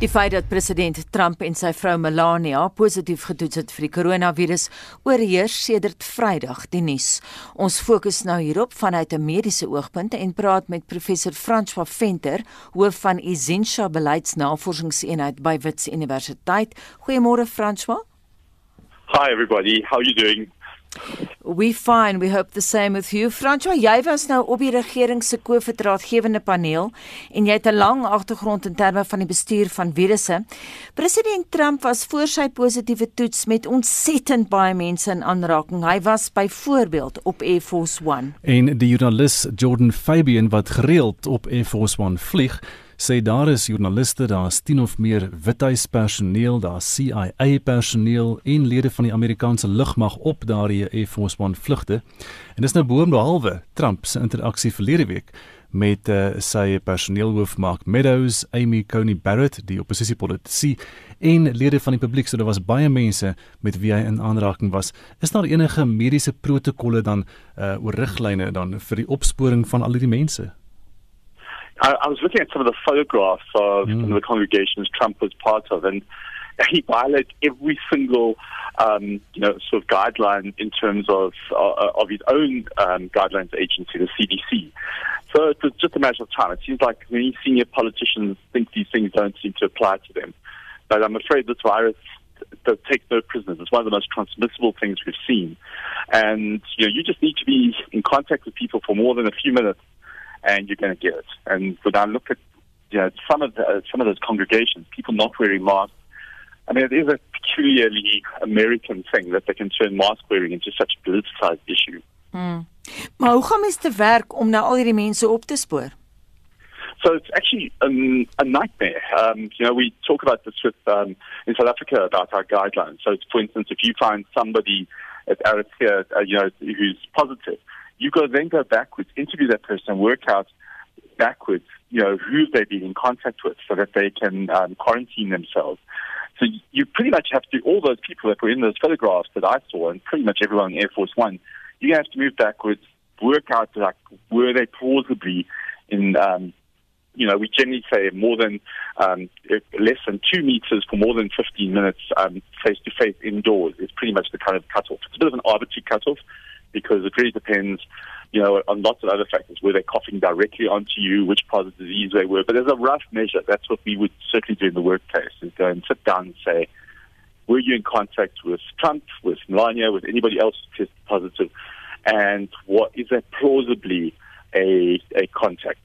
Die feit dat president Trump en sy vrou Melania positief getoets het vir die koronavirus oorheers sedert Vrydag die nuus. Ons fokus nou hierop vanuit 'n mediese oogpunt en praat met professor François Venter, hoof van Essentia Beleidsnavorsingseenheid by Wits Universiteit. Goeiemôre François. Hi everybody, how are you doing? We fine, we hope the same with you. François, jy was nou op die regering se COVID-raadgewende paneel en jy het 'n lang agtergrond in terme van die bestuur van virusse. President Trump was voor sy positiewe toets met ontsettend baie mense in aanraking. Hy was byvoorbeeld op Air Force 1. En die joernalis Jordan Fabian wat gereeld op Air Force 1 vlieg, sê daar is joernaliste, daar's 10 of meer withuis personeel, daar's CIA personeel en lede van die Amerikaanse lugmag op daardie Air Force One vlugte. En dis nou boonbehalwe Trump se interaksie verlede week met uh, sy personeelhoof Mark Meadows, Amy Coney Barrett, die oppositiepolitisie en lede van die publiek, so daar was baie mense met wie hy in aanraking was. Is daar enige mediese protokolle dan uh, oor riglyne dan vir die opsporing van al hierdie mense? I, I was looking at some of the photographs of mm. the congregations Trump was part of, and he violated every single, um, you know, sort of guideline in terms of uh, of his own um, guidelines agency, the CDC. So it was just a matter of time. It seems like many senior politicians think these things don't seem to apply to them, but I'm afraid this virus does take no prisoners. It's one of the most transmissible things we've seen, and you know, you just need to be in contact with people for more than a few minutes and you're going to get it. And when I look at you know, some of the, some of those congregations, people not wearing masks. I mean, it is a peculiarly American thing that they can turn mask wearing into such a politicized issue. Mm. Maar hoe gaan mens te werk om nou al hierdie mense op te spoor? So it's actually um, a nightmare. Um, you know, we talk about this with um, in South Africa about our guidelines. So, for instance, if you find somebody at Aritzia, uh, you know, who's positive, you go then go backwards, interview that person, work out backwards, you know, who they've been in contact with so that they can um, quarantine themselves. So you pretty much have to, all those people that were in those photographs that I saw, and pretty much everyone in Air Force One, you have to move backwards, work out like were they plausibly in, um, you know, we generally say more than um, less than two meters for more than 15 minutes face to face indoors is pretty much the kind of cutoff. It's a bit of an arbitrary cutoff because it really depends, you know, on lots of other factors. Were they coughing directly onto you? Which part of the disease they were? But as a rough measure, that's what we would certainly do in the workplace: is go and sit down and say, were you in contact with Trump, with Melania, with anybody else who tested positive, and what is that plausibly a a contact?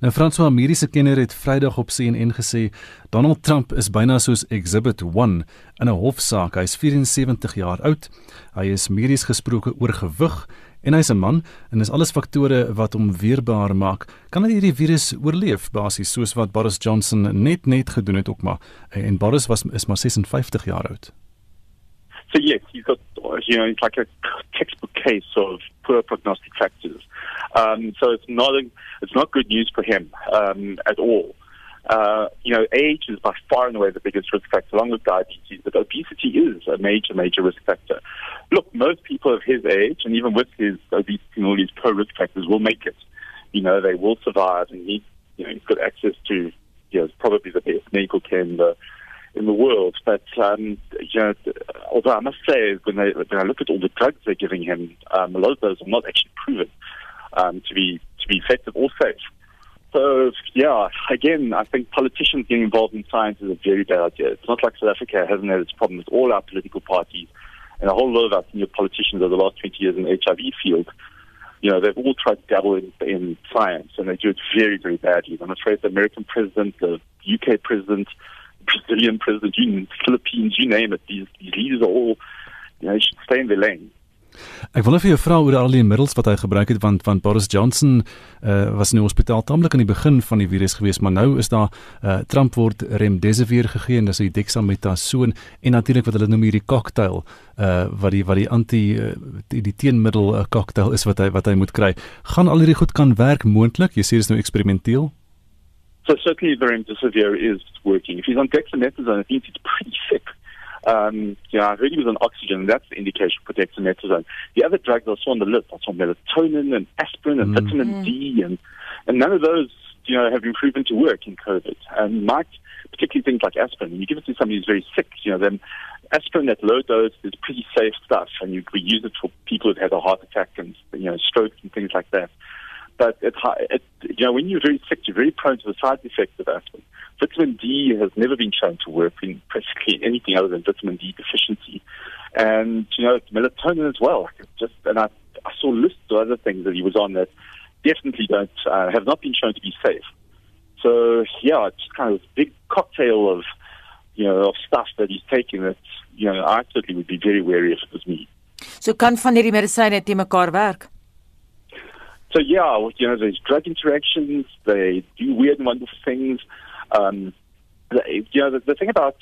Nou François Ameriese kenner het Vrydag op CNN gesê Donald Trump is byna soos Exhibit 1 in 'n hofsaak. Hy is 74 jaar oud. Hy is medies gesproke oorgewig en hy's 'n man en is alles faktore wat hom weerbaar maak. Kan hy hierdie virus oorleef basies soos wat Boris Johnson net net gedoen het ook maar en Boris was is maar 56 jaar oud. So yes, he's got you know, it's like a textbook case of poor prognostic factors. Um, so it's not a, it's not good news for him um, at all. Uh, you know, age is by far and away the biggest risk factor, along with diabetes, but obesity is a major, major risk factor. Look, most people of his age, and even with his obesity and all these pro risk factors, will make it. You know, they will survive, and he, you know, he's got access to, you know, probably the best medical care in the in the world. But um, you know, although I must say, when, they, when I look at all the drugs they're giving him, um, a lot of those are not actually proven um, to be to be effective or safe. So yeah, again, I think politicians getting involved in science is a very bad idea. It's not like South Africa hasn't had its problem with all our political parties and a whole lot of our senior politicians over the last 20 years in the HIV field. You know, they've all tried to dabble in, in science and they do it very, very badly. I'm afraid the American president, the UK president, Brazilian president, you, Philippines, you name it, these, these leaders are all, you know, they should stay in their lane. Ek wil net vir jou vra oor al die middels wat hy gebruik het want van Boris Johnson uh, was in die hospitaal tamelik aan die begin van die virus gewees maar nou is daar uh, Trump word remdesivir gegee en dis die dexamethasone en natuurlik wat hulle noem hierdie cocktail uh, wat die wat die anti uh, die, die teenmiddel uh, cocktail is wat hy wat hy moet kry gaan al hierdie goed kan werk moontlik jy sê dis nou eksperimenteel So certainly the remdesivir is working. If he's on dexamethasone, I think he's pretty sick. Um, yeah, I heard he was on oxygen. That's the indication for dexamethasone. The other drugs I saw on the list, I saw melatonin and aspirin and mm. vitamin D, and and none of those you know, have been proven to work in COVID and might, particularly things like aspirin. When you give it to somebody who's very sick, you know, then aspirin at low dose is pretty safe stuff, and you, we use it for people who've had a heart attack and you know strokes and things like that. But it, it, you know, when you're very sick, you're very prone to the side effects of aspirin. Vitamin D has never been shown to work in practically anything other than vitamin D deficiency, and you know melatonin as well. Just and I, I saw lists of other things that he was on that definitely don't uh, have not been shown to be safe. So yeah, it's kind of a big cocktail of you know of stuff that he's taking that you know I certainly would be very wary if it was me. So kan van hierdie medisyne te mekaar werk? So yeah, you know there's drug interactions, they do weird and wonderful things. Um, the, you know the, the thing about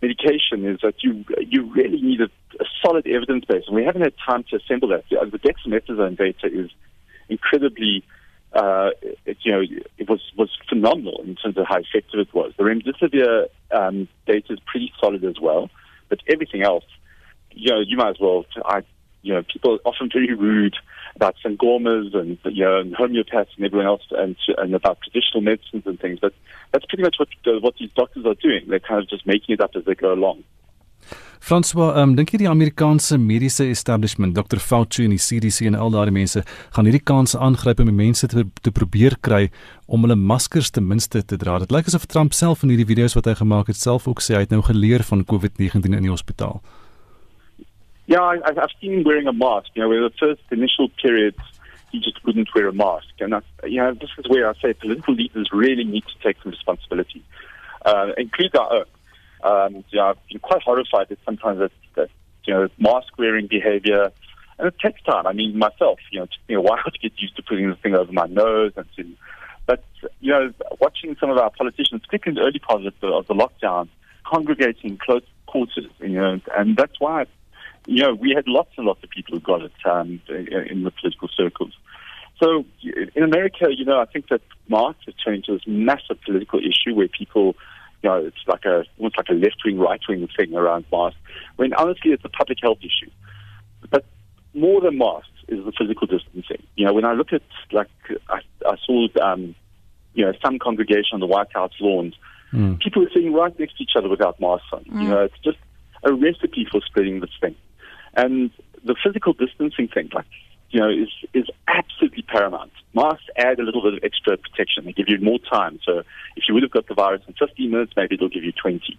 medication is that you you really need a, a solid evidence base, and we haven't had time to assemble that. The dexamethasone data is incredibly, uh, it, you know, it was was phenomenal in terms of how effective it was. The remdesivir um, data is pretty solid as well, but everything else, you know, you might as well. I, you know, people are often very rude about sangomas and you know and homeopaths and everyone else and and about traditional medicines and things. But that's pretty much what uh, what these doctors are doing. They're kind of just making it up as they go along. François, um, dink jy die Amerikaanse mediese establishment, Dr. Fauci en die CDC en al daardie mense gaan hierdie kans aangryp om mense te te probeer kry om hulle maskers ten minste te dra? Dit lyk asof Trump self in hierdie video's wat hy gemaak het, self ook sê hy het nou geleer van COVID-19 in die hospitaal. Yeah, I, I've seen him wearing a mask. You know, where the first initial periods, he just wouldn't wear a mask. And, I, you know, this is where I say political leaders really need to take some responsibility, uh, include our own. Um, you know, I've been quite horrified at sometimes that, that you know mask wearing behavior, and it takes time. I mean, myself, you know, it took me a while to get used to putting the thing over my nose and to. But you know, watching some of our politicians, particularly in the early part of the, of the lockdown, congregating close quarters, you know, and that's why, you know, we had lots and lots of people who got it um, in the political circles. So in America, you know, I think that masks have turned into this massive political issue where people you know, it's like a almost like a left wing, right wing thing around masks. When honestly, it's a public health issue. But more than masks is the physical distancing. You know, when I look at like I, I saw, um, you know, some congregation on the White House lawns, mm. people are sitting right next to each other without masks on. Mm. You know, it's just a recipe for spreading this thing. And the physical distancing thing, like you know, is is absolutely paramount. Masks add a little bit of extra protection. They give you more time. So if you would have got the virus in 15 minutes, maybe it'll give you 20.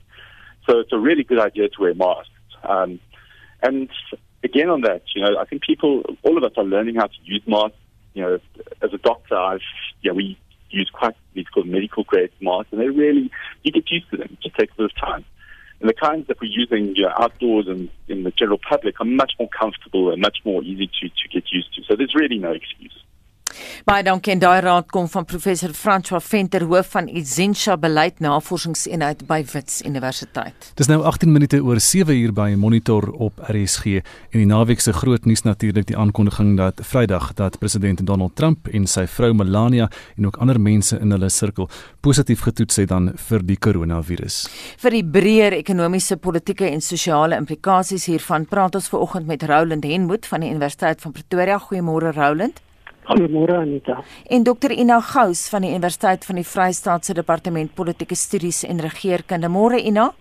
So it's a really good idea to wear masks. Um, and again, on that, you know, I think people, all of us are learning how to use masks. You know, as a doctor, I've, yeah, we use quite these called medical grade masks, and they really, you get used to them. It just takes a bit of time. And the kinds that we're using you know, outdoors and in the general public are much more comfortable and much more easy to, to get used to. So there's really no excuse. Baie dankie en daai raad kom van professor François Venter hoof van Essentia Beleid Navorsingseenheid by Wits Universiteit. Dis nou 18 minute oor 7 uur by Monitor op RSG en die naweek se groot nuus natuurlik die aankondiging dat Vrydag dat president Donald Trump en sy vrou Melania en ook ander mense in hulle sirkel positief getoets het dan vir die koronavirus. Vir die breër ekonomiese, politieke en sosiale implikasies hiervan praat ons ver oggend met Roland Henwood van die Universiteit van Pretoria. Goeiemôre Roland. Goeiemôre Anita. En Dr Ina Gous van die Universiteit van die Vrystaat se Departement Politieke Studies en Regeringskunde. Môre Ina.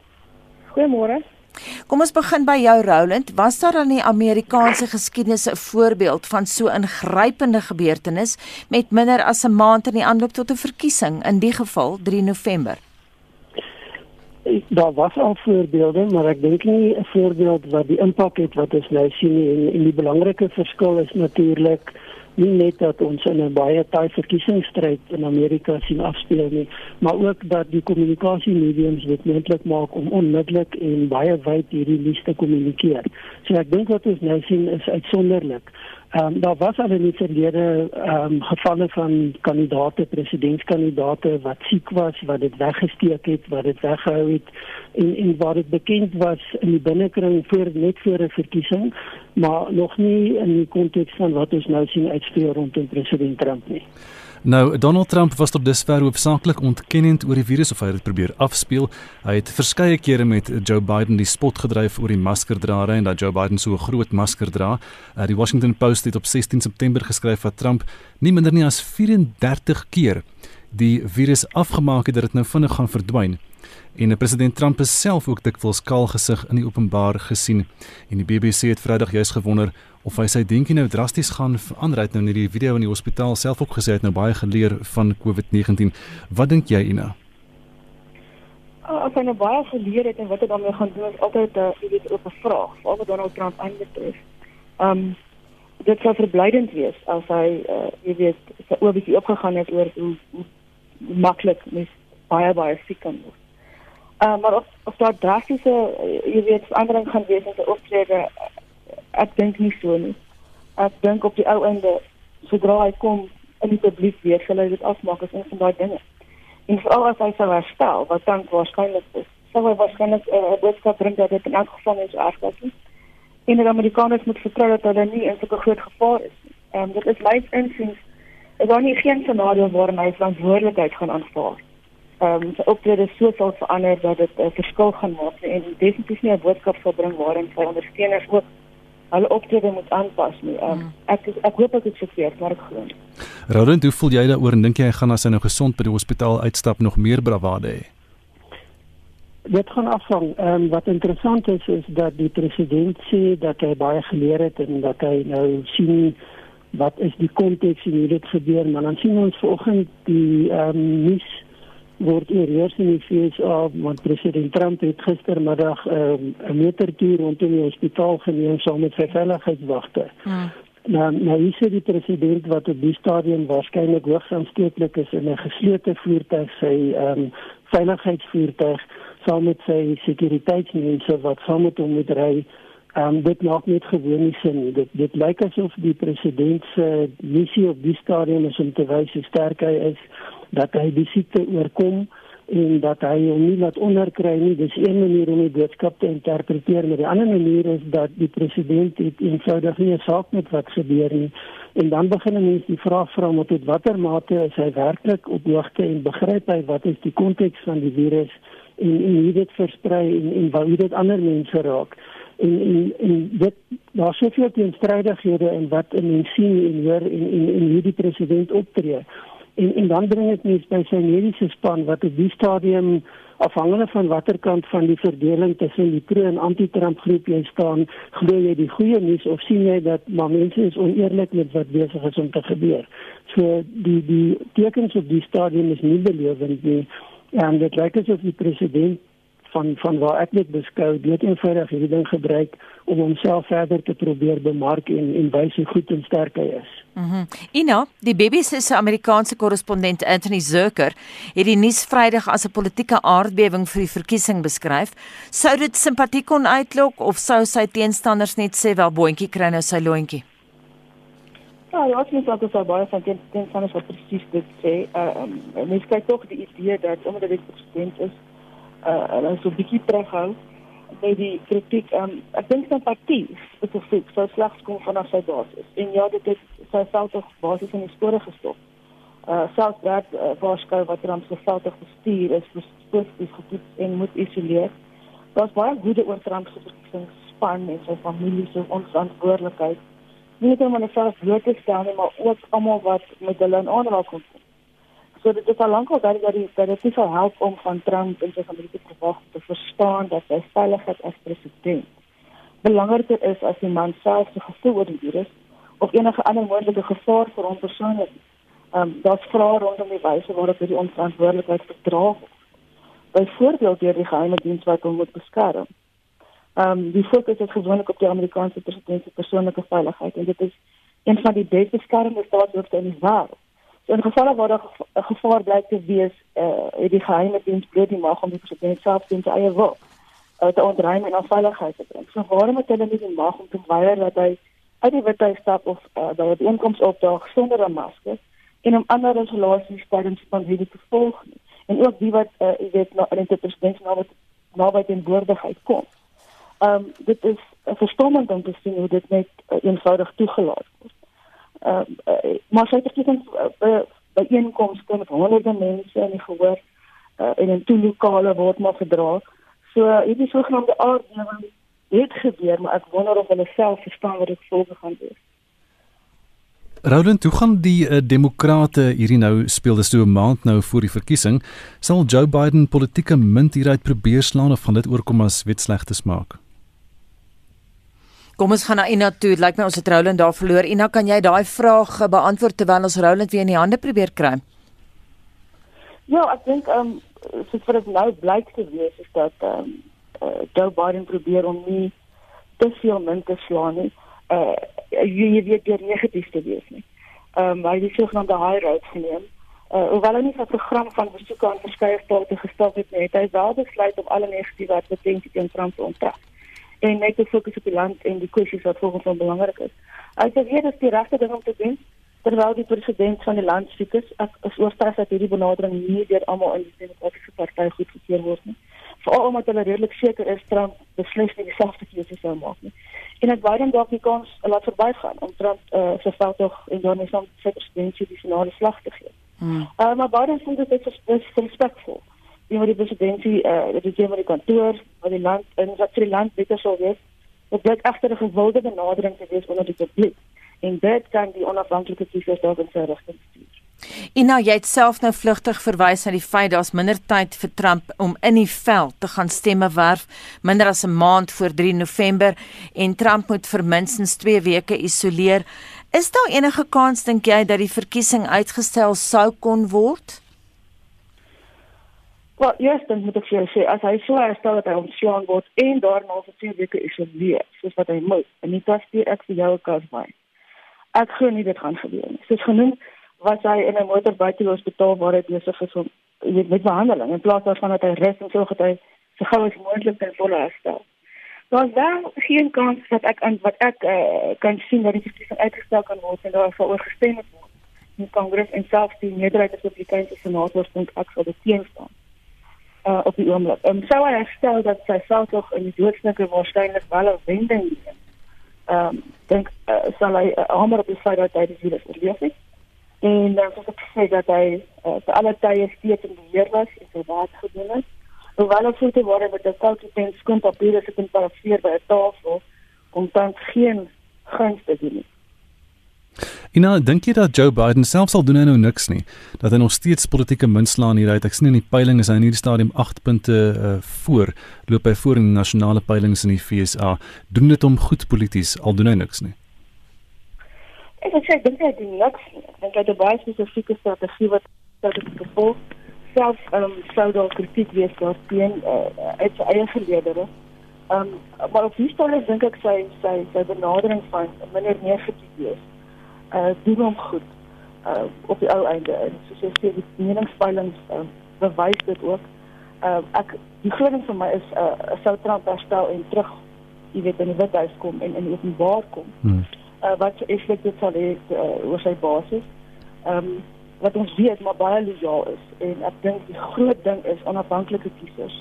Goeiemôre. Kom ons begin by jou Roland. Was daar in die Amerikaanse geskiedenis 'n voorbeeld van so ingrypende gebeurtenis met minder as 'n maand in die aanloop tot 'n verkiesing, in die geval 3 November? Daar was al voorbeelde, maar ek dink nie 'n voorbeeld wat die impak het wat ons nou sien nie en, en die belangrike verskil is natuurlik nie net dat ons in 'n baie taai verkiesingsstryd in Amerika sien afspeel nie, maar ook dat die kommunikasiemediums dit moontlik maak om onmiddellik en baie wyd hierdie nuus te kommunikeer. So ek dink wat ons nou sien is uitsonderlik. Ehm um, daar was al in die verlede ehm um, gevalle van kandidaate, presidentskandidaate wat siek was, wat dit weggesteek het, wat dit weggehou het en en waar dit bekend was in die binnekring voor net voor 'n verkiesing, maar nog nie in die konteks van wat ons nou sien uitspeel rondom president Trump nie. Nou Donald Trump was tot dusver hoofsaaklik ontkennend oor die virus of hy het probeer afspeel. Hy het verskeie kere met Joe Biden die spot gedryf oor die maskerdrare en dat Joe Biden so 'n groot masker dra. Uh, die Washington Post het op 16 September geskryf dat Trump nie minder nie as 34 keer die virus afgemaak het dat dit nou vinnig gaan verdwyn. En president Trump is self ook dikwels kaal gesig in die openbaar gesien. En die BBC het Vrydag juis gewonder of hy sy denkie nou drasties gaan verander het nou in die video in die hospitaal self ook gesê het nou baie geleer van COVID-19. Wat dink jy Ina? Uh, as hy nou baie geleer het en wat hy daarmee gaan doen is altyd 'n uh, jy weet op 'n vraag, veral wat Donald Trump aanbetref. Um dit sou verblydend wees as hy uh, weet sy oë bietjie opgegaan het oor hoe, hoe maklik mens baie baie siek kan word. Uh, maar of, of daar drastiese, uh, jy weet, verandering gaan wees in sy optrede, ek dink nie so nie. Ek dink op die ou einde, sodra hy kom in die publiek weer, sal hy dit afmaak as een van daai dinge. En vooral as hy sou herstel, wat dan waarskynlik is, sal hy waarskynlik 'n uh, boodskap bring dat dit in elk geval nie so erg is nie. En dat Amerikaners moet vertrou dat hulle nie in sulke groot gevaar is. En um, dit is my insiens, is daar nie geen scenario waarin hy verantwoordelikheid gaan aanvaar nie ehm um, sy optrede so sal verander dat dit 'n uh, verskil gaan maak en definitief nie 'n boodskap sal bring waarin sy ondersteuners ook hulle optrede moet aanpas nie. Ehm um, ek ek hoop dit is verkeerd, maar ek glo. Roland, hoe voel jy daaroor en dink jy hy gaan as hy nou gesond by die hospitaal uitstap nog meer bravade hê? Dit gaan afhang. Ehm um, wat interessant is is dat die president sê dat hy baie geleer het en dat hy nou sien wat is die konteks en hoe dit gebeur, maar dan sien ons vanoggend die ehm um, nuus word eers in die FSA want president Trump het gistermiddag um, 'n metertoer rondom die hospitaal geneem saam met sy veiligheidswagte. Hmm. Nou nou is dit die president wat op die stadium waarskynlik hoogs aansteeklik is in 'n geslote voertuig sy ehm um, veiligheidsvoertuig saam met sy sekuriteitsmense wat saam met hom moet ry. Ehm um, dit maak net gewoon nie sin. Dit dit lyk asof die president se missie op die stadium is om te wys hoe sterk hy is dat hy die siekte oorkom en dat hy hom nie laat onderkry nie. Dis een manier om die boodskap te interpreteer, maar die ander manier is dat die president dit eenvoudig nie 'n saak met wat gebeur nie. En dan begin mense die vraag vra om tot watter mate is hy werklik op hoogte en begryp hy wat is die konteks van die virus en en hoe dit versprei en en hoe dit ander mense raak. En en en dit daar soveel teenstrydighede in wat mense sien en hoor en en en hoe die president optree. En en dan bring dit mens by sy mediese span wat op die stadium afhangende van watter kant van die verdeling tussen die pro en anti-Trump groep jy staan, glo jy die goeie nuus of sien jy dat maar mense is oneerlik met wat besig is om te gebeur. So die die tekens op die stadium is nie belovend nie. En dit lyk asof die president van van waar ek dit beskou, dit eenvoudig hierdie ding gebruik om homself verder te probeer bemark en en wys hoe goed en sterk hy is. Mhm. Mm Ina, die BBC se Amerikaanse korrespondent Anthony Zurcher het die nuus Vrydag as 'n politieke aardbewing vir die verkiesing beskryf. Sou dit simpatie kon uitlok of sou sy teenstanders net sê wel boontjie kry nou sy loontjie? Ja, ja, ek dink dat dit baie van die teenstanders wat presies dit sê. Ehm uh, um, mens kyk tog die idee dat omdat dit president is, uh hulle so 'n bietjie terughou by die kritiek. Um, ek dink party spesifiek sou slegs kom vanaf sy basis. En ja, dit het sy self tog basis in die spore gestop. Uh selfs dat uh, Vasco wat hom so veldig bestuur is, spesifiek getoets en moet isoleer. Daar's baie goeie oor Trump se verkiesingsspan en sy familie se onverantwoordelikheid. Nie net om hulle self bloot te stel nie, maar ook almal wat met hulle in aanraking kom. So dit is al lankal dat dat die dat dit sou help om van Trump en sy familie te verwag te verstaan dat sy veiligheid as president belangriker is as die man self se gevoel oor die virus of enige ander moontlike gevaar vir hom persoonlik. Ehm um, daar's vrae rondom die wyse waarop hy die onverantwoordelikheid verdra. Byvoorbeeld deur die geheime diens wat hom moet beskerm. Ehm um, die fokus is gewoonlik op die Amerikaanse president se persoonlike veiligheid en dit is een van die beste beskermde staatshoofde in die wêreld. So in gevalle waar 'n gevaar blyk te wees, eh uh, het die geheime diens bloot die mag om die president self te eie wil uh, te ontruim en aan veiligheid te bring. So waarom het hulle nie die mag om te weier dat hy uit die withuis stap of uh, by 'n inkoms opdaag sonder 'n masker en om ander regulasies tydens die pandemie te volg nie. En ook die wat uh, jy weet na in die president na wat naby teen boordigheid kom. Ehm um, dit is uh, verstommend om te sien hoe dit net uh, eenvoudig toegelaat word. Ehm uh, maar sy het gesien by by inkomste met honderde mense in die gehoor uh, en in toe lokale word maar gedra. So hierdie sogenaamde aardbewing het gebeur, maar ek wonder of hulle self verstaan wat dit volge gaan wees. Roland, hoe gaan die uh, demokrate hierdie nou speel dis toe 'n maand nou voor die verkiesing? Sal Joe Biden politieke munt hieruit probeer slaan of gaan dit oorkom as wetslegte smaak? Kom ons gaan na Ina toe. Lyk my ons het Roland daar verloor. Ina, kan jy daai vraag eh, beantwoord terwyl ons Roland weer in die hande probeer kry? Ja, ek dink ehm um, soos vir dit nou blyk te wees is dat ehm um, uh, Joe Biden probeer om nie te veel munt te slaan nie uh jy, weet jy negatief te wees nie. Ehm um, hy het sogenaamde high road geneem. Uh hoewel hy nie sy program van besoeke aan verskeie state gestel het nie, het hy wel besluit om alle negatiewe advertensies teen Trump te onttrek. En net te fokus op die land en die kwessies wat volgens hom belangrik is. Hy sê weer dis die regte ding om te doen terwyl die president van die land siek is. Ek is oortuig dat hierdie benadering nie deur almal in die demokratiese party goedgekeur word nie. Veral omdat hulle redelik seker is Trump beslis nie dieselfde keuse sou maak nie en dit Biden dalk die kans laat verbygaan om Trump uh, se veld tog en dan is hom sy presidentsie die finale slag te gee. Hmm. Uh, maar Biden sê dit is, is respectful. Die moet die presidentsie uh, dit is maar die kantoor van die land en wat vir die land beter sou wees. Dit blyk egter 'n gewilde benadering te wees onder die publiek en dit kan die onafhanklike kiesers dalk in sy rigting stuur. En nou jy het self nou vlugtig verwys na die feit daar's minder tyd vir Trump om in die veld te gaan stemme werf, minder as 'n maand voor 3 November en Trump moet vir minstens 2 weke isoleer. Is daar enige kans dink jy dat die verkiesing uitgestel sou kon word? Wel, dan moet ek vir jou sê as hy so herstel dat hy ontslaan word en daarna vir 2 weke isoleer, soos wat hy moet, en nie pas die ek vir jou kas by. Ek glo nie dit gaan gebeur nie. Soos genoem was hy in 'n motor buite die hospitaal waar hy besig is om met behandeling in plaas daarvan dat hy rus en sorg dat hy so gou as moontlik ten volle herstel. Daar is wel geen kans dat aan wat ek uh, kan sien dat die verkiesing uitgestel kan word en daar sal oorgestem word in Kongres en selfs die meerderheid van die Republikeinse senators dink ek sal dit teenstaan. Uh op die oomblik. Ehm um, sou hy herstel dat sy self tog in die doodsnike waarskynlik wel 'n wending neem. Ehm um, dink uh, sal hy uh, hamer op die dat hy die virus oorleef het en dan het ek gesê dat hy uh, vir alle tye steeds in beheer was en sy werk gedoen het. Hoewel ek voete word met 'n koue pen skoon papier as ek in parafeer by 'n tafel om dan geen guns te doen. En nou dink jy dat Joe Biden self sal doen nou niks nie dat hy nog steeds politieke muntslaan hier uit ek sien in die peiling is hy in hierdie stadium 8 punte uh, voor loop hy voor in die nasionale peilings in die FSA doen dit om goed polities al doen hy niks nie Ek sê ek dink hy doen niks. Dink hy het 'n baie spesifieke strategie wat sou dit gevolg. Self um, sou daar kritiek wees daarteen uh, uit sy eie geleedere. Um, maar op die stadium dink ek sy sy sy benadering van minder negatief wees. Uh doen hom goed. Uh op die ou einde en soos jy sê die meningspeilings uh, bewys dit ook. Uh ek die grootste vir my is uh sou Trump herstel en terug jy weet in die withuis kom en in openbaar kom. Hmm uh, wat effek dit sal hê uh, oor sy basis. Ehm um, wat ons weet maar baie lojaal is en ek dink die groot ding is onafhanklike kiesers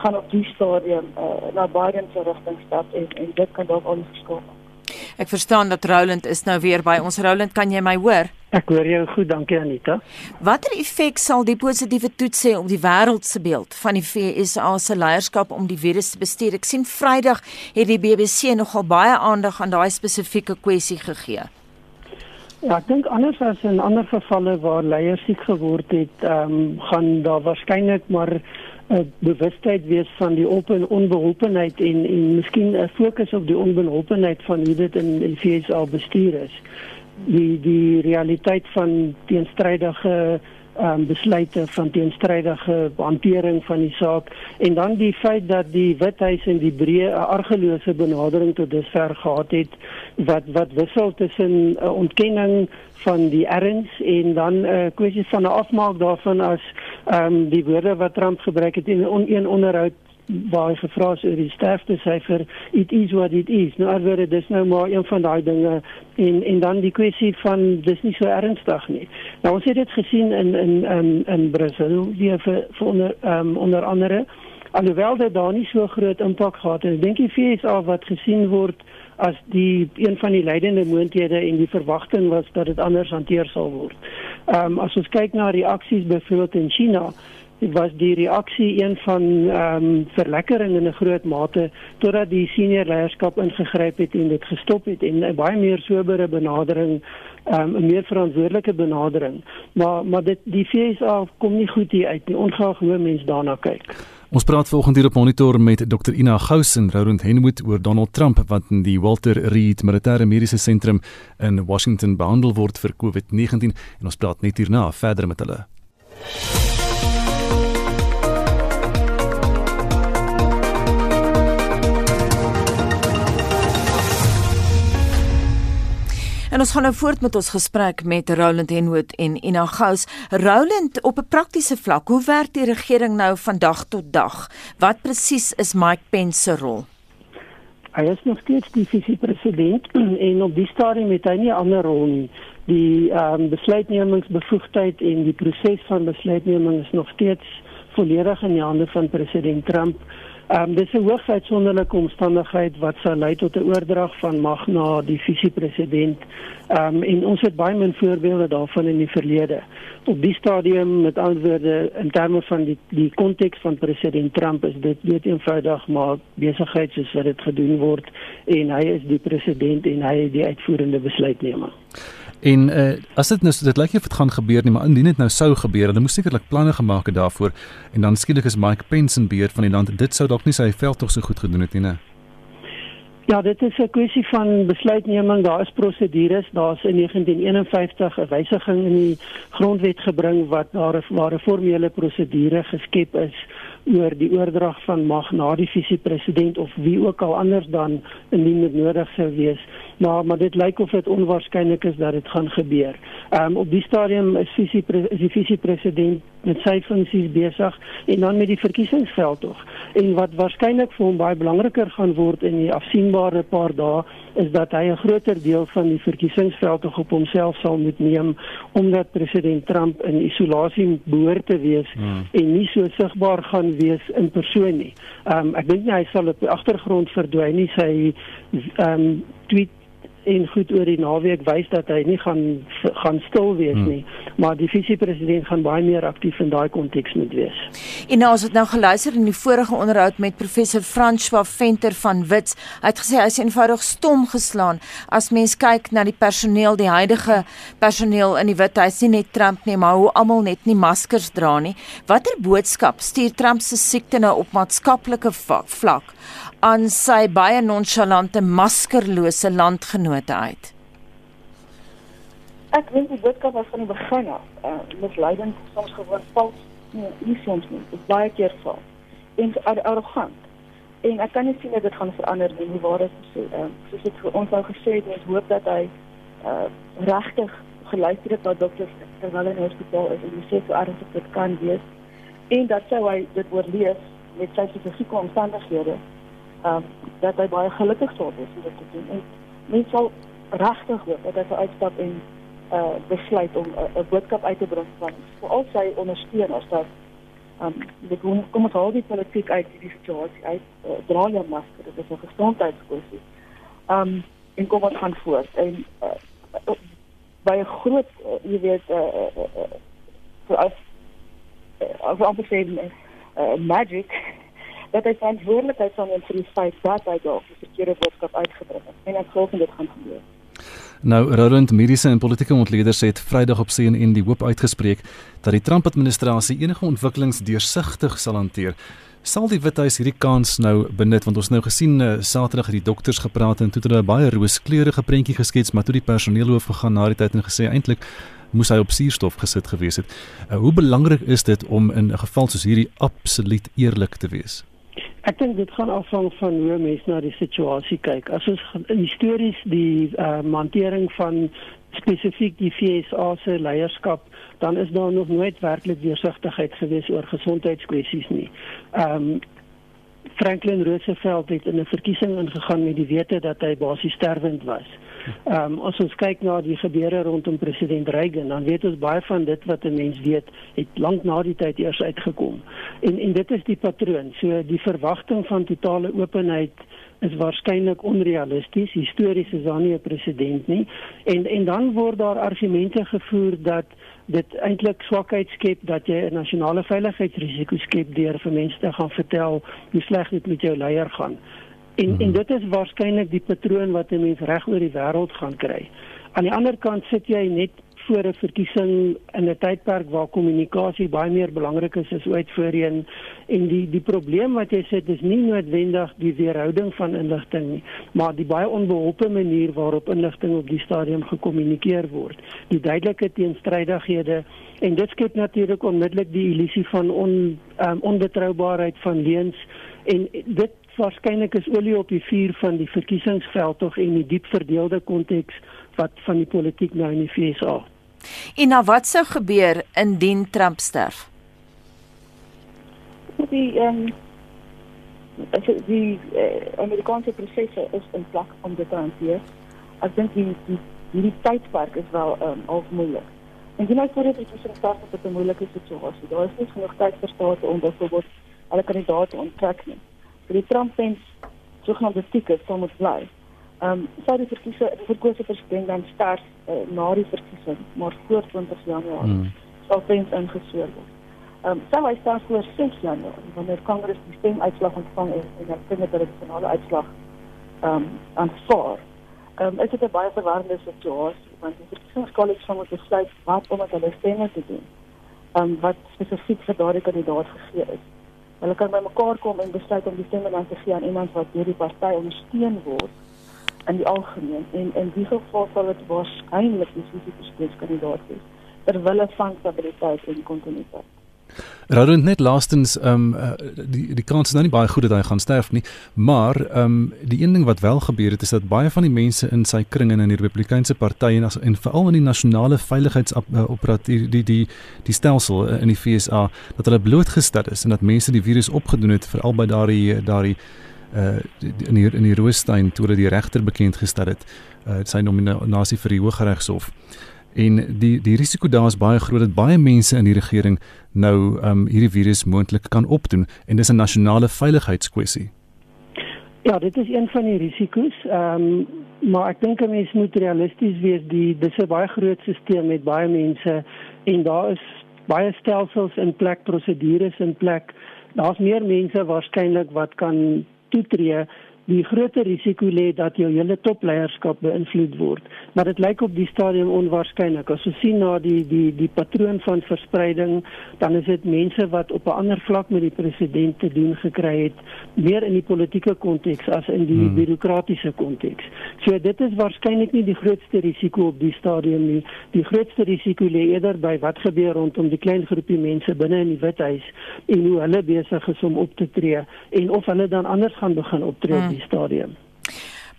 gaan op die stadium uh, na Biden se rigting stap en en dit kan dalk al verskil maak. Ek verstaan dat Roland is nou weer by ons. Roland, kan jy my hoor? Ek hoor jou goed, dankie Anita. Watter effek sal die positiewe toets hê op die wêreldse beeld van die VSA se leierskap om die virus te bestuur? Ek sien Vrydag het die BBC nogal baie aandag aan daai spesifieke kwessie gegee. Ja, ek dink anders as in ander gevalle waar leiers siek geword het, ehm um, gaan daar waarskynlik maar 'n bewustheid wees van die op en onbeholpenheid en en miskien 'n fokus op die onbeholpenheid van hoe dit in die FSA bestuur is. Die die realiteit van teenstrydige um, besluite van teenstrydige hantering van die saak en dan die feit dat die Withuis en die breë 'n argelose benadering tot dusver gehad het wat wat wissel tussen 'n uh, ontkenning van die erns en dan 'n uh, kwessie van 'n afmaak daarvan as ehm um, die woorde wat Trump gebruik het in 'n een onderhoud waar hy gevra is oor die sterfte syfer it is what it is. Nou alweer dis nou maar een van daai dinge. En en dan die kwessie van dis nie so ernstig nie. Nou ons het dit gesien in in in in Brasilië vir, vir onder um, onder andere. Alhoewel dit daar nie so groot impak gehad het ek dink die FSA wat gesien word as die een van die leidende moonthede en die verwagting was dat dit anders hanteer sal word. Ehm um, as ons kyk na reaksies byvoorbeeld in China was die reaksie een van ehm um, verlekkering in 'n groot mate totdat die senior leierskap ingegryp het en dit gestop het en 'n baie meer sobere benadering um, 'n meer verantwoordelike benadering. Maar maar dit die FSA kom nie goed hier uit nie, ongeag hoe mense daarna kyk. Ons praat volgende hier op monitor met Dr Ina Gous en Roland Henwood oor Donald Trump wat in die Walter Reed Militêre Mediese Sentrum in Washington behandel word vir COVID-19 en ons praat net hierna verder met hulle. En ons gaan nou voort met ons gesprek met Roland Henwood en Ina Gous. Roland, op 'n praktiese vlak, hoe werk die regering nou van dag tot dag? Wat presies is Mike Pence se rol? Hy is nog steeds die visiepresident en op die stadium het hy nie 'n ander rol nie. Die ehm um, besluitnemingsbevoegdheid en die proses van besluitneming is nog steeds volledig in die hande van president Trump. Ehm um, dis 'n hoogs uitsonderlike omstandigheid wat sal lei tot 'n oordrag van mag na die visiepresident. Ehm um, en ons het baie min voorbeelde daarvan in die verlede. Op die stadium met antwoorde in terme van die die konteks van president Trump is dit net eenvoudig maar besigheid soos wat dit gedoen word en hy is die president en hy is die uitvoerende besluitnemer. En uh, as dit nou dit lyk of dit gaan gebeur nie, maar indien dit nou sou gebeur, dan moes sekerlik planne gemaak het daarvoor en dan skielik is Mike Pence in beheer van die land. Dit sou dalk nie sy veldtog so goed gedoen het nie, né? Ja, dit is 'n kwessie van besluitneming. Daar is prosedures. Daar's in 1951 'n wysiging in die grondwet gebring wat daar 'n ware formele prosedure geskep is oor die oordrag van mag na die visiepresident of wie ook al anders dan indien dit nodig sou wees maar maar dit lyk of dit onwaarskynlik is dat dit gaan gebeur. Ehm um, op die stadium is visie is die visiepresident met sy funksies besig en dan met die verkiesingsveld tog. En wat waarskynlik vir hom baie belangriker gaan word in die afsienbare paar dae is dat hy 'n groter deel van die verkiesingsveld op homself sal moet neem omdat president Trump in isolasie behoort te wees hmm. en nie so sigbaar gaan wees in persoon nie. Um, ek dink nie hy sal op die agtergrond verdwyn nie. Sy um, tweet en goed oor die naweek wys dat hy nie gaan gaan stil wees hmm. nie, maar die visiepresident gaan baie meer aktief in daai konteks moet wees. En nou as dit nou geluister in die vorige onderhoud met professor François Venter van Wits, hy het gesê hy is eenvoudig stom geslaan as mens kyk na die personeel, die huidige personeel in die Withuis, nie net Trump nie, maar hoe almal net nie maskers dra nie. Watter boodskap stuur Trump se siekte nou op maatskaplike vlak? aan sy baie nonchalante maskerlose landgenote uit? Ek dink die boodskap was van die begin af, uh, misleidend, soms gewoon vals, nee, nie soms nie, dit baie keer val. En arrogant. En ek kan nie sien dat dit gaan verander nie, waar is gesê. Uh, soos ek vir ons al gesê het, ons hoop dat hy uh, regtig geluister het na dokters terwyl hy in die hospitaal is en sê so erg as dit kan wees en dat sou hy dit oorleef met sy spesifieke omstandighede um, dat hy baie gelukkig sou wees om dit te doen. En mens sal regtig hoop dat hy sou uitstap en uh besluit om 'n uh, boodskap uit te bring van vir al sy ondersteuners dat um dit kom kom ons al die politiek uit die situasie uit uh, dra jou masker dit is 'n gesondheidskwessie. Um en kom ons gaan voort en uh, by 'n groot uh, jy weet uh, uh, uh, as uh, as amper sê uh, magic dat hy verantwoordelikheid sal neem vir die feit dat hy dalk die verkeerde boodskap uitgebring het en ek glo dit gaan gebeur. Nou Roland mediese en politieke ontleeders het Vrydag op CNN die hoop uitgespreek dat die Trump administrasie enige ontwikkelings deursigtig sal hanteer. Sal die Withuis hierdie kans nou benut want ons nou gesien uh, Saterdag het die dokters gepraat en toe het hulle baie rooskleurige prentjie geskets maar toe die personeelhoof gegaan na die tyd en gesê eintlik moes hy op suurstof gesit gewees het. Uh, hoe belangrik is dit om in 'n geval soos hierdie absoluut eerlik te wees? Ek dink dit gaan afhang van hoe mense na die situasie kyk. As ons histories die uh, hantering van spesifiek die FSA se leierskap, dan is daar nog nooit werklik deursigtigheid gewees oor gesondheidskwessies nie. Ehm um, Franklin Roosevelt het in 'n verkiesing ingegaan met die wete dat hy basies sterwend was. Ehm um, as ons kyk na die gebeure rondom president Reagan, dan weet ons baie van dit wat 'n mens weet, het lank na die tyd eers uitgekom. En en dit is die patroon. So die verwagting van totale openheid is waarskynlik onrealisties. Histories is daar nie 'n presedent nie. En en dan word daar argumente gevoer dat dit eintlik swakheid skep dat jy 'n nasionale veiligheidsrisiko skep deur vir mense te gaan vertel hoe sleg dit met jou leier gaan. En hmm. en dit is waarskynlik die patroon wat 'n mens reg oor die wêreld gaan kry. Aan die ander kant sit jy net voor 'n verkiesing in 'n tydperk waar kommunikasie baie meer belangrik is as ooit voorheen en die die probleem wat jy sit is nie noodwendig die weerhouding van inligting nie maar die baie onbeholpe manier waarop inligting op die stadium gekommunikeer word die duidelike teenstrydighede en dit skep natuurlik onmiddellik die illusie van on um, onbetroubaarheid van leuns en dit waarskynlik is olie op die vuur van die verkiesingsveld tog en die diep verdeelde konteks wat van die politiek nou in die FSA. En nou wat sou gebeur indien Trump sterf? Die ehm um, die uh, Amerikaanse prosesse is in plek om dit te hanteer. Ek dink die die die tydperk is wel ehm um, al moeilik. En jy nou voor dit is 'n start op 'n moeilike situasie. Daar is nie genoeg tyd vir state om byvoorbeeld alle kandidaate onttrek nie. Vir die Trump-fans sogenaamde tickets sal moet bly. Ehm um, sou die verkiese die verkose president dan sterf uh, na die verkiesing, maar voor 20 Januarie mm. sal tens ingesoor word. Ehm um, sou hy sterf voor 6 Januarie wanneer Kongres die stemuitslag ontvang het en dan vind hulle die finale uitslag ehm um, aanvaar. Ehm um, is dit 'n baie verwarrende situasie want die verkiesingskollege sal moet besluit wat om met hulle stemme te doen. Ehm um, wat spesifiek vir daardie kandidaat gegee is. Hulle kan bymekaar kom en besluit om die stemme dan te gee aan iemand wat deur die party ondersteun word in die algemeen. En in die geval sal dit waarskynlik die spesifieke wees terwyl hulle van stabiliteit en kontinuïteit Raadend net laastens ehm um, die die kans is nou nie baie goed dat hy gaan sterf nie, maar ehm um, die een ding wat wel gebeur het is dat baie van die mense in sy kring en in die Republikeinse party en as, en veral in die nasionale veiligheidsoperaat die die die die stelsel in die FSA dat hulle blootgestel is en dat mense die virus opgedoen het veral by daardie daardie uh in die, in die Roostein toe hulle die regter bekend gestel het uh sy nominasie vir die Hooggeregshof en die die risiko daar is baie groot dat baie mense in die regering nou um hierdie virus moontlik kan opdoen en dis 'n nasionale veiligheidskwessie. Ja, dit is een van die risiko's. Ehm um, maar ek dink 'n mens moet realisties wees. Die dis 'n baie groot stelsel met baie mense en daar is baie stelsels in plek, prosedures in plek. Daar's meer mense waarskynlik wat kan toetree die groter risiko lê dat jou hele topleierskap beïnvloed word. Maar dit lyk op die stadium onwaarskynlik. As ons sien na die die die patroon van verspreiding, dan is dit mense wat op 'n ander vlak met die president te doen gekry het, meer in die politieke konteks as in die hmm. bureaukratiese konteks. So dit is waarskynlik nie die grootste risiko op die stadium nie. Die grootste risiko lê eerder by wat gebeur rondom die klein groepie mense binne in die Withuis en hoe hulle besig is om op te tree en of hulle dan anders gaan begin optree. Hmm die stadium.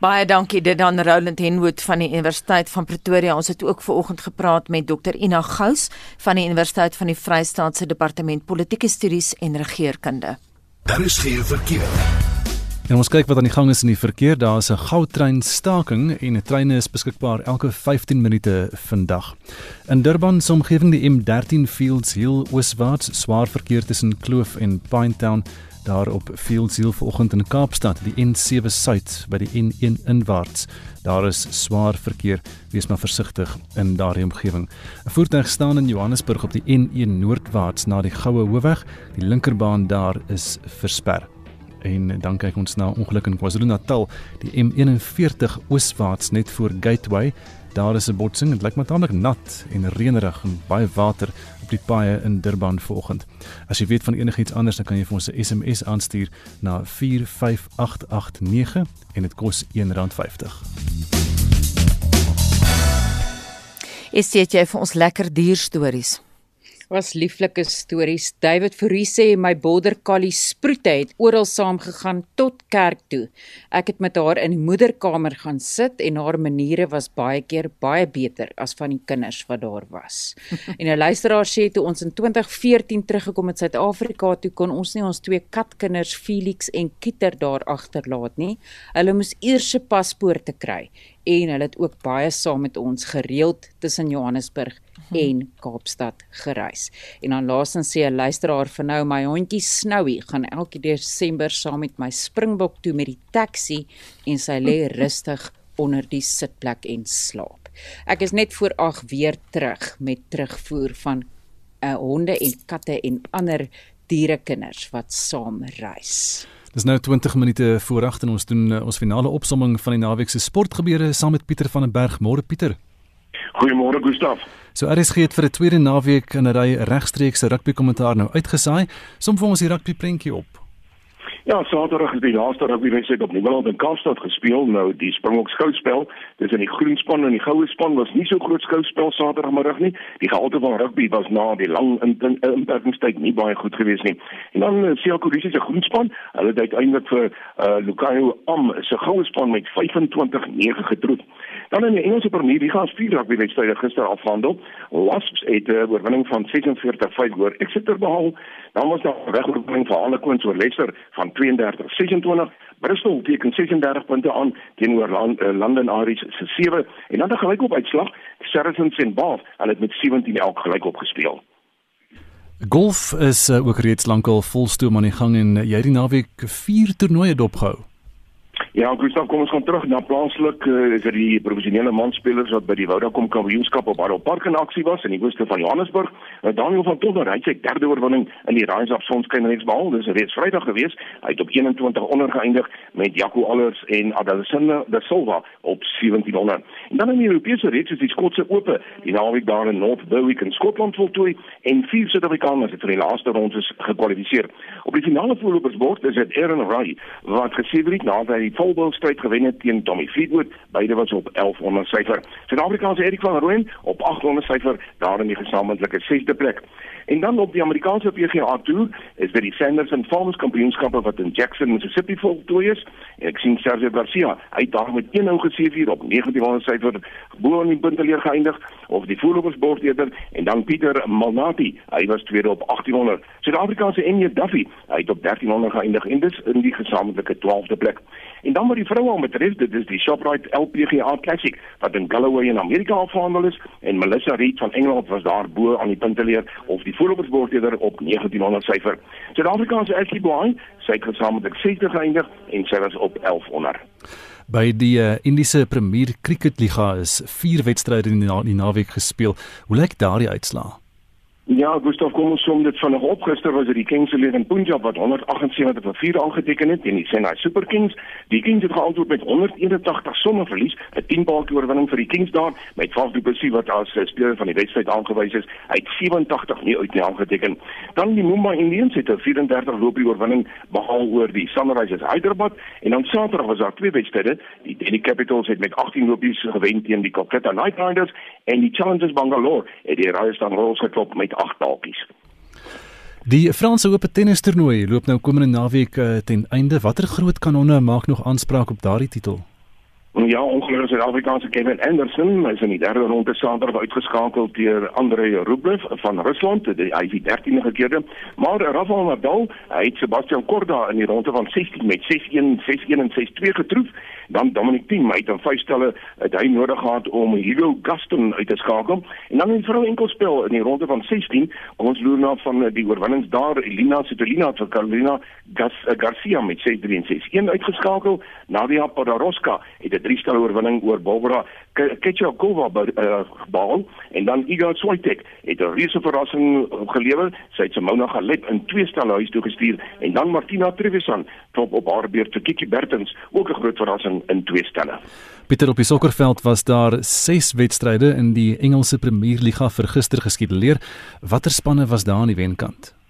Baie dankie dit dan Roland Henwood van die Universiteit van Pretoria. Ons het ook ver oggend gepraat met Dr Ina Gous van die Universiteit van die Vrystaatse Departement Politieke Studies en Regeringskunde. Daar is geen verkeer. En ons kyk wat aan die gang is in die verkeer. Daar is 'n goudtrein staking en 'n treine is beskikbaar elke 15 minute vandag. In Durban se omgewing die M13 Fields Hill ooswaarts swaar verkeer tussen Kloof en Pinetown daar op Fields Hill vanoggend in Kaapstad, die N7 Suid by die N1 inwaarts. Daar is swaar verkeer, wees maar versigtig in daardie omgewing. 'n Voertuig staan in Johannesburg op die N1 noordwaarts na die Goue Hoofweg. Die linkerbaan daar is versper. En dan kyk ons na ongeluk in KwaZulu-Natal, die M41 ooswaarts net voor Gateway. Daar is 'n botsing. Dit lyk maar tamelik nat en reënerig en baie water op die paaie in Durban vanoggend. As jy weet van enigiets anders, dan kan jy vir ons 'n SMS aanstuur na 45889 en dit kos R1.50. Is dit jy vir ons lekker dierstories? Was lieflike stories. David Fourie sê my border collie Sproete het oral saam gegaan tot kerk toe. Ek het met haar in die moederkamer gaan sit en haar maniere was baie keer baie beter as van die kinders wat daar was. en 'n luisteraar sê toe ons in 2014 teruggekom het Suid-Afrika toe kon ons nie ons twee katkinders Felix en Kieter daar agterlaat nie. Hulle moes eers se paspoorte kry en hulle het ook baie saam met ons gereeld tussen Johannesburg en Kaapstad gereis. En dan laasens sê 'n luisteraar vir nou my hondjie Snowy gaan elke Desember saam met my Springbok toe met die taxi en sy lê rustig onder die sitplek en slaap. Ek is net voor 8 weer terug met terugvoer van uh, honde en katte en ander dierekinders wat saam reis. Dis nou 20 minute voor 8 en ons doen uh, ons finale opsomming van die naweek se sportgebeure saam met Pieter van den Berg. Môre Pieter. Goeiemôre Gustaf. So RSG het vir 'n tweede naweek in 'n ry regstreekse rugby kommentaar nou uitgesaai. Som vir ons die rugby prentjie op. Ja, Saterdag is die laaste rugbywedstryd op Nieuweland in Kaapstad gespeel. Nou die Springbok skouspel, dis in die groen span en die goue span was nie so groot skouspel Saterdagmiddag nie. Die gehalte van rugby was na die lang inperkingstyd nie baie goed geweest nie. En dan uh, Siya Kolisi se groen span, hulle het uiteindelik vir uh, Lukayo Am se goue span met 25-9 getroof. Dan in die Engelse Premier League gaan vier rugbywedstryde gister afhandel. Wasps het 'n uh, oorwinning van 46-5 oor Exeter behaal. Dan was daar 'n wegoorwinning vir Harlequins oor Leicester van 32-26. Bristol teken 36 punte aan teenoor uh, London Irish se 7 en dan 'n gelykop uitslag. Saracens en Bath, hulle het met 17 elk gelykop gespeel. Golf is uh, ook reeds lankal volstoom aan die gang en uh, jy het die naweek 4 toernooie dopgehou. Ja, Gustav, kom ons gaan terug na plaaslik uh, dit die professionele manspelers wat by die Vodacom Kampioenskap op Harold Park in aksie was in die ooste van Johannesburg. Uh, Daniel van Tonder het sy derde oorwinning in die Rise of Sonskynreeks behaal. Dis reeds Vrydag gewees. Hy het op 21 onder geëindig met Jaco Allers en Adelsina da Silva op 1700. En dan in die Europese reeks is die Skotse Ope die naweek daar in North Berwick in Skotland voltooi en vier Suid-Afrikaners het vir die laaste rondes gekwalifiseer. Op die finale voorlopersbord is dit Aaron Ray wat gesien het nadat hy volboustryd gewen het teen Tommy Fleetwood. Beide was op 1100 syfer. Suid-Afrikaanse Erik van Rooyen op 800 syfer daar in die gesamentlike 6de plek. En dan op die Amerikaanse PGA Tour is dit die Sanderson Farmers Kampioenskappe wat in Jackson, Mississippi voltooi is. En ek sien Sergio Garcia, het daar met 1 hou geseëvier op 1900 syfer bo aan die punteleer geëindig of die voorlopersbord eerder en dan Pieter Malnati, hy was tweede op 1800. Suid-Afrikaanse Enya Duffy, hy het op 1300 geëindig en dis in die gesamentlike 12de plek. En dan wat die vroue betref, dit is die Shoprite LPGA Classic wat in Galloway in Amerika afgehandel is en Melissa Reid van Engeland was daar bo aan die punteleer of die voorlopersbord eerder op 1900 syfer. Suid-Afrikaanse Ashley Bowen, sy het gesamentlik 60 geëindig en sy was op 1100. By die uh, Indiese Premier Cricket Liga is 4 wedstryde in die, na die naweek gespeel. Hoe lyk daardie uitslae? Ja, Gustav, kom ons som dit vanaand op. Gister was dit die Kings se leer in Punjab wat 178 vir 4 aangeteken het teen die Chennai Super Kings. Die Kings het geantwoord met 181 sonder verlies, 'n 10-baaltjie oorwinning vir die Kings daar met Faf du Plessis wat as speler van die wedstryd aangewys is. Hy het 87 nie uit nie aangeteken. Dan die Mumbai Indians het 'n 34 loopie oorwinning behaal oor die Sunrisers Hyderabad en dan Saterdag was daar twee wedstryde. Die Delhi Capitals het met 18 lopies gewen teen die Kolkata Knight Riders en die Challengers Bangalore het die Rajasthan Royals geklop met 8 dalkies. Die Franse Ope tennis toernooi loop nou komende naweek uh, ten einde. Watter groot kanonne maak nog aanspraak op daardie titel? Ja, ongelukkig Suid-Afrikaanse Kevin Anderson, is in die derde ronde Saterdag uitgeskakel deur Andrei Rublev van Rusland, die die 13de gekeerde. Maar Rafael Nadal, het Sebastian Korda in die ronde van 16 met 6-1, 6-1 en 6-2 getroof. Dan Dominic Thiem het in vyf stelle het hy nodig gehad om Hugo Gaston uit te skakel. En dan in vrou enkelspel in die ronde van 16, ons loer na van die oorwinnings daar Elina Svitolina vir Carolina Gas, Garcia met 6-3 en 6-1 uitgeskakel. Nadia Podoroska het 'n drie-stel oorwinning oor Barbara Ketchakova behaal uh, en dan Iga Swiatek het 'n reuse verrassing gelewer. Sy het Simona Halep in twee stelle huis toe gestuur en dan Martina Trevisan top op haar beurt vir Kiki Bertens, ook 'n groot verrassing in twee stelle. Pieter op die sokkerveld was daar 6 wedstryde in die Engelse Premier Liga vir gister geskeduleer. Watter spanne was daar aan die wenkant?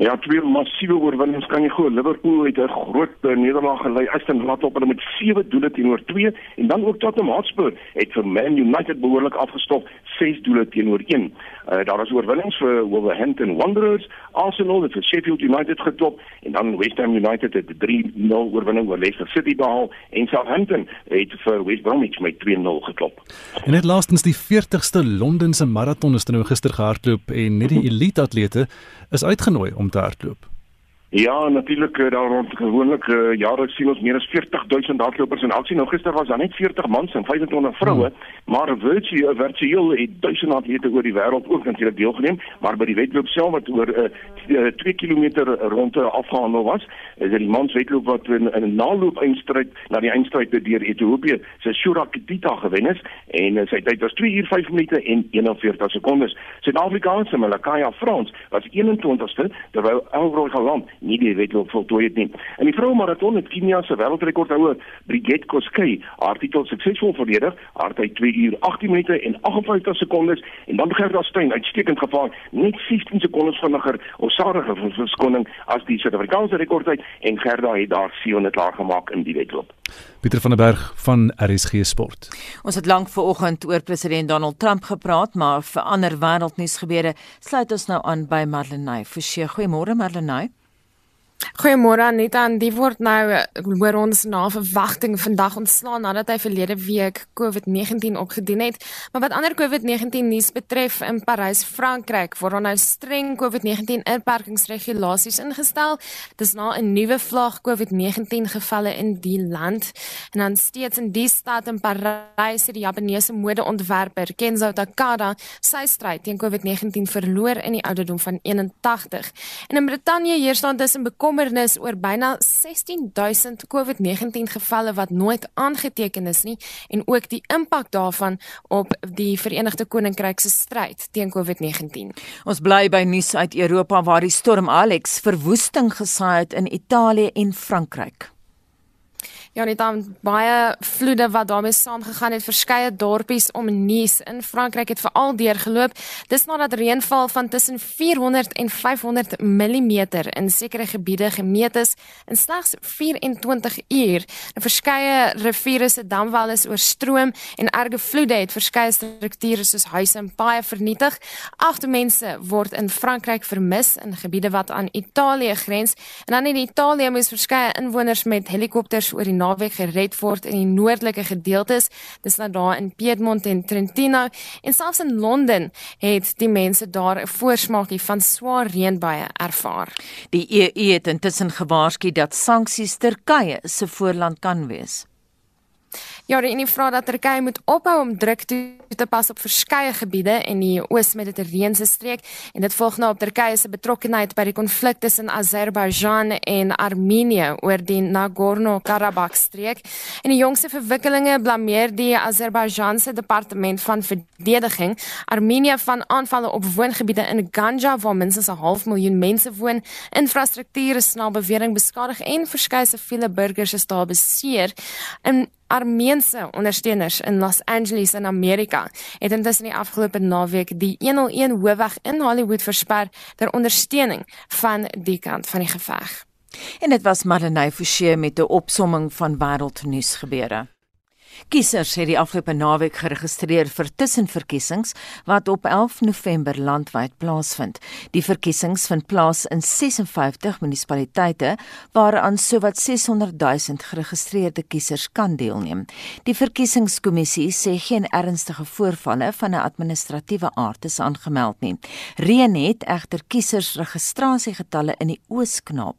Ja, twee massiewe oorwinnings kan jy glo. Liverpool het 'n groot uh, nederlaag gelei. Aston Villa op hulle met 7 doele teenoor 2 en dan ook Tottenham Hotspur het vir Man United behoorlik afgestop, 6 doele teenoor 1. Uh, daar was oorwinnings vir Wolverhampton Wanderers, Arsenal het vir Sheffield United geklop en dan West Ham United het 'n 3-0 oorwinning oor Leicester City behaal en Southampton het vir West Bromwich met 3-0 geklop. En net laastens die 40ste Londense maraton is nou gister gehardloop en net die elite atlete is uitgenooi om te hardloop. Ja, natuurlik daar rond gewoonlik uh, jare sien ons meer as 40000 hardlopers in aksie. Nou gister was daar net 40 mans en 25 vroue, hmm. maar virtueel virtueel het duisende atlete oor die wêreld ook natuurlik deelgeneem, maar by die wedloop self wat oor 'n uh, 2 km ronde afgehandel was, is dit die mans wedloop wat in 'n naloop eindstryd na die eindstryd deur Ethiopië se Shura Kitita gewen is en uh, sy tyd was 2 uur 5 minute en 41 sekondes. Suid-Afrikaanse Malakaya Frans was 21ste terwyl Elroy Galant nie die wedloop voltooi het nie. In die vroue maraton het Kenia se wêreldrekordhouer Brigette Koskei haar titel suksesvol verdedig, haar tyd 2 uur 18 minute en 58 sekondes en dan Gerda Steyn uitstekend gevaar, net 15 sekondes vinniger of sadige verskoning as die Suid-Afrikaanse rekordtyd en Gerda het daar 700 klaar gemaak in die wedloop. Pieter van der Berg van RSG Sport. Ons het lank vanoggend oor president Donald Trump gepraat, maar vir ander wêreldnuus gebeure sluit ons nou aan by Marlenae. Forsie, goeiemôre Marlenae. Goeiemôre Anita, en die word nou eh, hoor ons na verwagting vandag ontslaan nadat hy verlede week COVID-19 opgedien het. Maar wat ander COVID-19 nuus betref in Parys, Frankryk, word nou streng COVID-19 inperkingsregulasies ingestel. Dis na 'n nuwe vlaag COVID-19 gevalle in die land. En dan steeds in die stad in Parys het die Japaneese modeontwerper Kenzo Takada sy stryd teen COVID-19 verloor in die ouderdom van 81. En in Brittanje hier staan tussen bekommernis oor byna 16000 COVID-19 gevalle wat nooit aangeteken is nie en ook die impak daarvan op die Verenigde Koninkryk se stryd teen COVID-19. Ons bly by nuus uit Europa waar die storm Alex verwoesting gesaai het in Italië en Frankryk. Ja, net dan baie vloede wat daarmee saamgegaan het, verskeie dorpies om Nice in Frankryk het veral deurgeloop. Dis nadat reënval van tussen 400 en 500 mm in sekere gebiede gemeet is in slegs 24 uur. En verskeie riviere se damwal is oorstroom en erge vloede het verskeie strukture soos huise en paaie vernietig. Agt mense word in Frankryk vermis in gebiede wat aan Italië grens en dan in Italië moes verskeie inwoners met helikopters oor die naweek gered word in die noordelike gedeeltes. Dis nou daar in Piedmont en Trentino en selfs in Londen het die mense daar 'n voorsmaakie van swaar reënbuie ervaar. Die EU het intussen gewaarsku dat sanksies Turkye se voorland kan wees. Ja, die Unie vra dat Turkye moet ophou om druk toe te pas op verskeie gebiede in die Oos-Mediterrane streek en dit volg nou op Turkye se betrokkeheid by die konflik tussen Azerbaijan en Armenië oor die Nagorno-Karabakh streek. En die jongste verwikkelinge blameer die Azerbaijanse departement van verdediging Armenië van aanvalle op woongebiede in Ganja waar minstens 'n half miljoen mense woon, infrastruktuur is na bewering beskadig en verskeie siviele burgers is daar beseer. In Armeense ondersteuners in Los Angeles in Amerika het intussen die afgelope naweek die 101 hoofweg in Hollywood versper ter ondersteuning van die kant van die geveg. En dit was Marlenae Forsie met 'n opsomming van wêreldnuus gebeure. Kiesers het die afgelope naweek geregistreer vir tussenverkiesings wat op 11 November landwyd plaasvind. Die verkiesings vind plaas in 56 munisipaliteite waaraan sowat 600 000 geregistreerde kiesers kan deelneem. Die verkiesingskommissie sê geen ernstige voorvalle van 'n administratiewe aard is aangemeld nie. Reën het egter kiesersregistrasiegetalle in die Oos-Kaap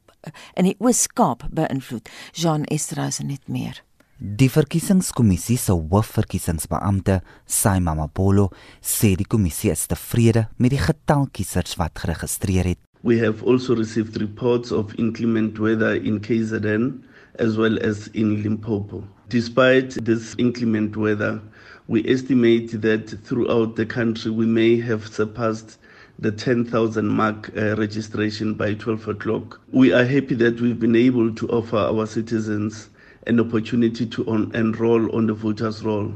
in die Oos-Kaap beïnvloed. Jean Estras net meer. Die verkiesingskommissie se hoofverkiesingsbeampte, Saima Mapolo, sê die kommissie is tevrede met die getal kiesers wat geregistreer het. We have also received reports of inclement weather in KZN as well as in Limpopo. Despite this inclement weather, we estimate that throughout the country we may have surpassed the 10,000 mark uh, registration by 12 o'clock. We are happy that we've been able to offer our citizens an opportunity to on, enroll on the voters roll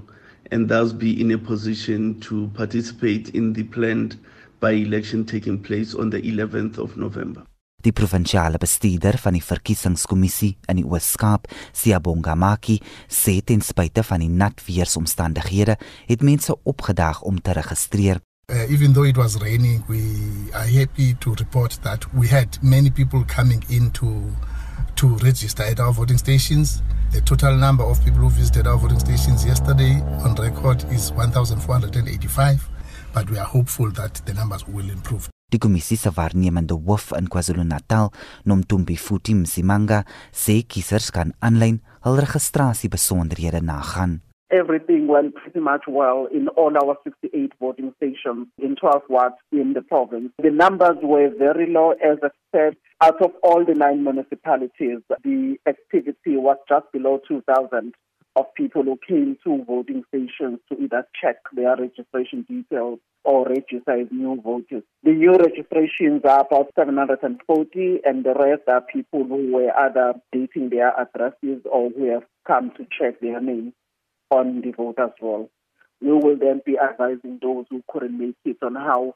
and thus be in a position to participate in the planned by-election taking place on the 11th of November. Die provinsiale bestuurder van die verkiesingskommissie in die Oos-Kaap, Siyabonga Maki, sê ten spyte van die nat weeromstandighede het mense opgedag om te registreer. Uh, even though it was raining, we are happy to report that we had many people coming in to register at our voting stations. The total number of people who visited our voting stations yesterday on record is 1,485, but we are hopeful that the numbers will improve. Die kommissie se waarnemende hoof in KwaZulu-Natal, Nomtumbi Futi Msimanga, sê kiesers kan aanlyn hul registrasiebesonderhede nagaan. Everything went pretty much well in all our 68 voting stations in 12 wards in the province. The numbers were very low, as I said. Out of all the nine municipalities, the activity was just below 2,000 of people who came to voting stations to either check their registration details or register as new voters. The new registrations are about 740, and the rest are people who were either dating their addresses or who have come to check their names on the voters' roll. We will then be advising those who couldn't make it on how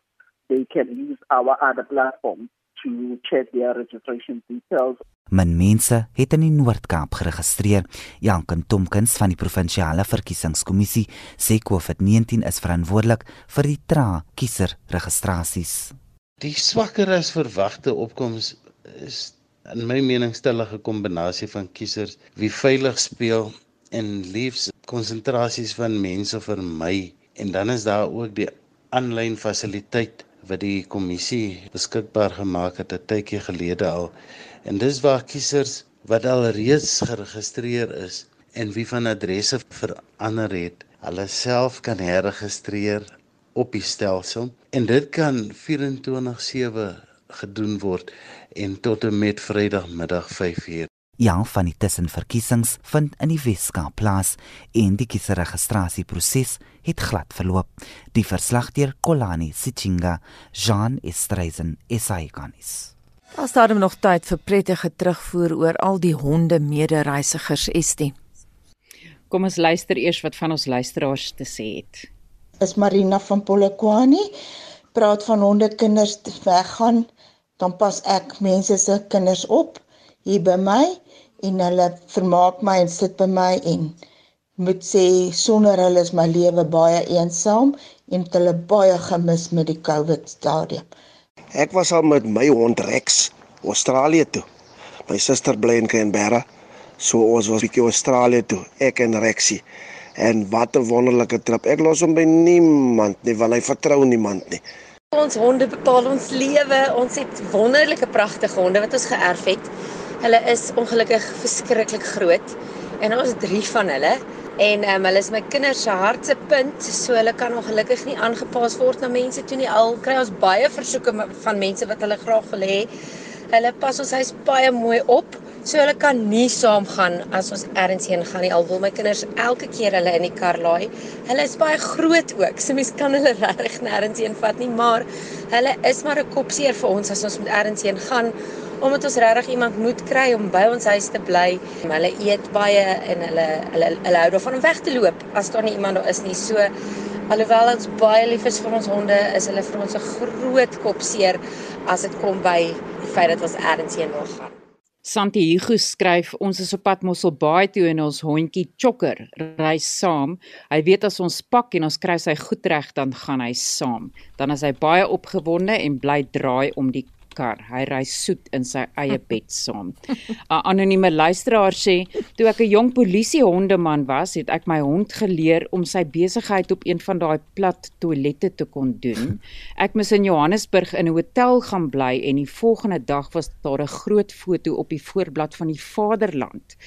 they can use our other platforms to check their registration details. Men mense het in die Noord-Kaap geregistreer. Janken Tomkins van die provinsiale verkiesingskommissie sê COVID-19 is verantwoordelik vir die trae kieserregistrasies. Die swakker as verwagte opkoms is in my mening stellige kombinasie van kiesers wie veilig speel en liefs konsentrasies van mense vermy en dan is daar ook die aanlyn fasiliteit wat die kommissie beskikbaar gemaak het 'n tydjie gelede al en dis waar kiesers wat al reeds geregistreer is en wie van adresse verander het, hulle self kan herregistreer op die stelsel en dit kan 24/7 gedoen word en tot en met Vrydagmiddag 5uur. Ja, van die tussenverkiesings vind in die Weskaap plaas en die kieserregistrasieproses het glad verloop. Die verslaggewer Kolani Sichinga, Jean Estreisen, SAIGanis. Daar staan nog tyd vir prettige terugvoer oor al die honde medereisigers Estie. Kom ons luister eers wat van ons luisteraars te sê het. Is Marina van Polokwane praat van honde kinders weggaan, dan pas ek mense se kinders op hier by my en hulle vermaak my en sit by my en moet sê sonder hulle is my lewe baie eensaam en hulle baie gemis met die COVID stadium. Ek was al met my hond Rex Australië toe. My suster bly in Canberra. So ons was bietjie Australië toe, ek en Rexie. En wat 'n wonderlike trip. Ek los hom by niemand nie, want hy vertrou niemand nie. Ons honde bepaal ons lewe. Ons het wonderlike pragtige honde wat ons geërf het. Hulle is ongelukkig verskriklik groot en ons het 3 van hulle En um, hulle is my kinders se hart se punt, so hulle kan ongelukkig nie aangepas word na mense toe nie. Al kry ons baie versoeke van mense wat hulle graag wil hê. Hulle pas ons huis baie mooi op, so hulle kan nie saamgaan as ons ergens heen gaan nie. Al wil my kinders elke keer hulle in die kar laai. Hulle is baie groot ook, so mens kan hulle regtig nêrens heen vat nie, maar hulle is maar 'n kopseer vir ons as ons met ergens heen gaan omdat ons regtig iemand moet kry om by ons huis te bly. Hulle eet baie en hulle hulle hulle hou daarvan om weg te loop as daar nie iemand daar is nie. So alhoewel ons baie lief is vir ons honde, is hulle vir ons 'n groot kopseer as dit kom by die feit dat ons ergens heen wil gaan. Santi Hugo skryf ons is op pad Mosselbaai toe en ons hondjie Chokker ry saam. Hy weet as ons pak en ons kry sy goed reg dan gaan hy saam. Dan is hy baie opgewonde en bly draai om die kar. Hy ry soet in sy eie bed saam. 'n Anonieme luisteraar sê, toe ek 'n jong polisiehondeman was, het ek my hond geleer om sy besigheid op een van daai plat toilette te kon doen. Ek moes in Johannesburg in 'n hotel gaan bly en die volgende dag was daar 'n groot foto op die voorblad van die Vaderland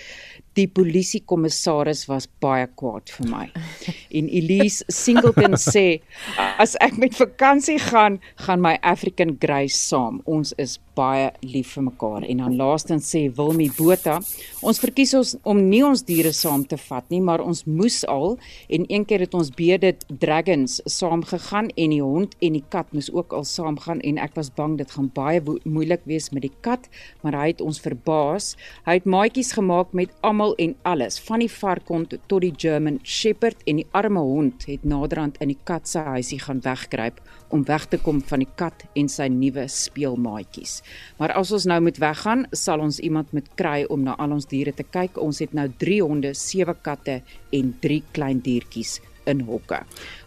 die polisiekommissaris was baie kwaad vir my. En Elise Singleton sê as ek met vakansie gaan, gaan my African Grey saam. Ons is baie lief vir mekaar. En dan laastens sê Wilmie Botha, ons verkies ons om nie ons diere saam te vat nie, maar ons moes al en een keer het ons beede dragons saam gegaan en die hond en die kat moes ook al saam gaan en ek was bang dit gaan baie moeilik wees met die kat, maar hy het ons verbaas. Hy het maatjies gemaak met almal en alles, van die varkond tot die German Shepherd en die arme hond het naderhand in die kat se huisie gaan wegkruip om weg te kom van die kat en sy nuwe speelmaatjies. Maar as ons nou moet weggaan, sal ons iemand moet kry om na al ons diere te kyk. Ons het nou 3 honde, 7 katte en 3 klein diertjies in hokke.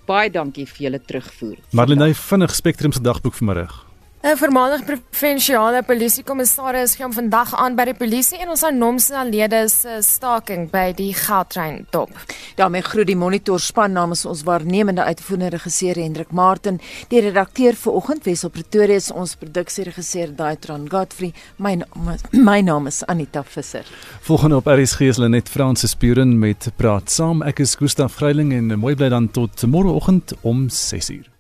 Baie dankie vir julle terugvoer. Marlene, vinnig Spectrum se dagboek vanmiddag. 'n Voormalige provinsiale polisiekommissaris gaan vandag aan by die polisie en ons aannomse lede se staking by die Gautrain dop. daarmee groet die monitor span namens ons waarnemende uitvoerende regisseur Hendrik Martin, die redakteur vir oggend Wesel Pretoria is ons produksieregisseur Daitron Godfrey. My naam is, my naam is Anita Visser. Volgende op RSG is Lenet Fransis Puren met praat saam. Ek is Gustaf Greiling en mooi bly dan tot môreoggend om 6uur.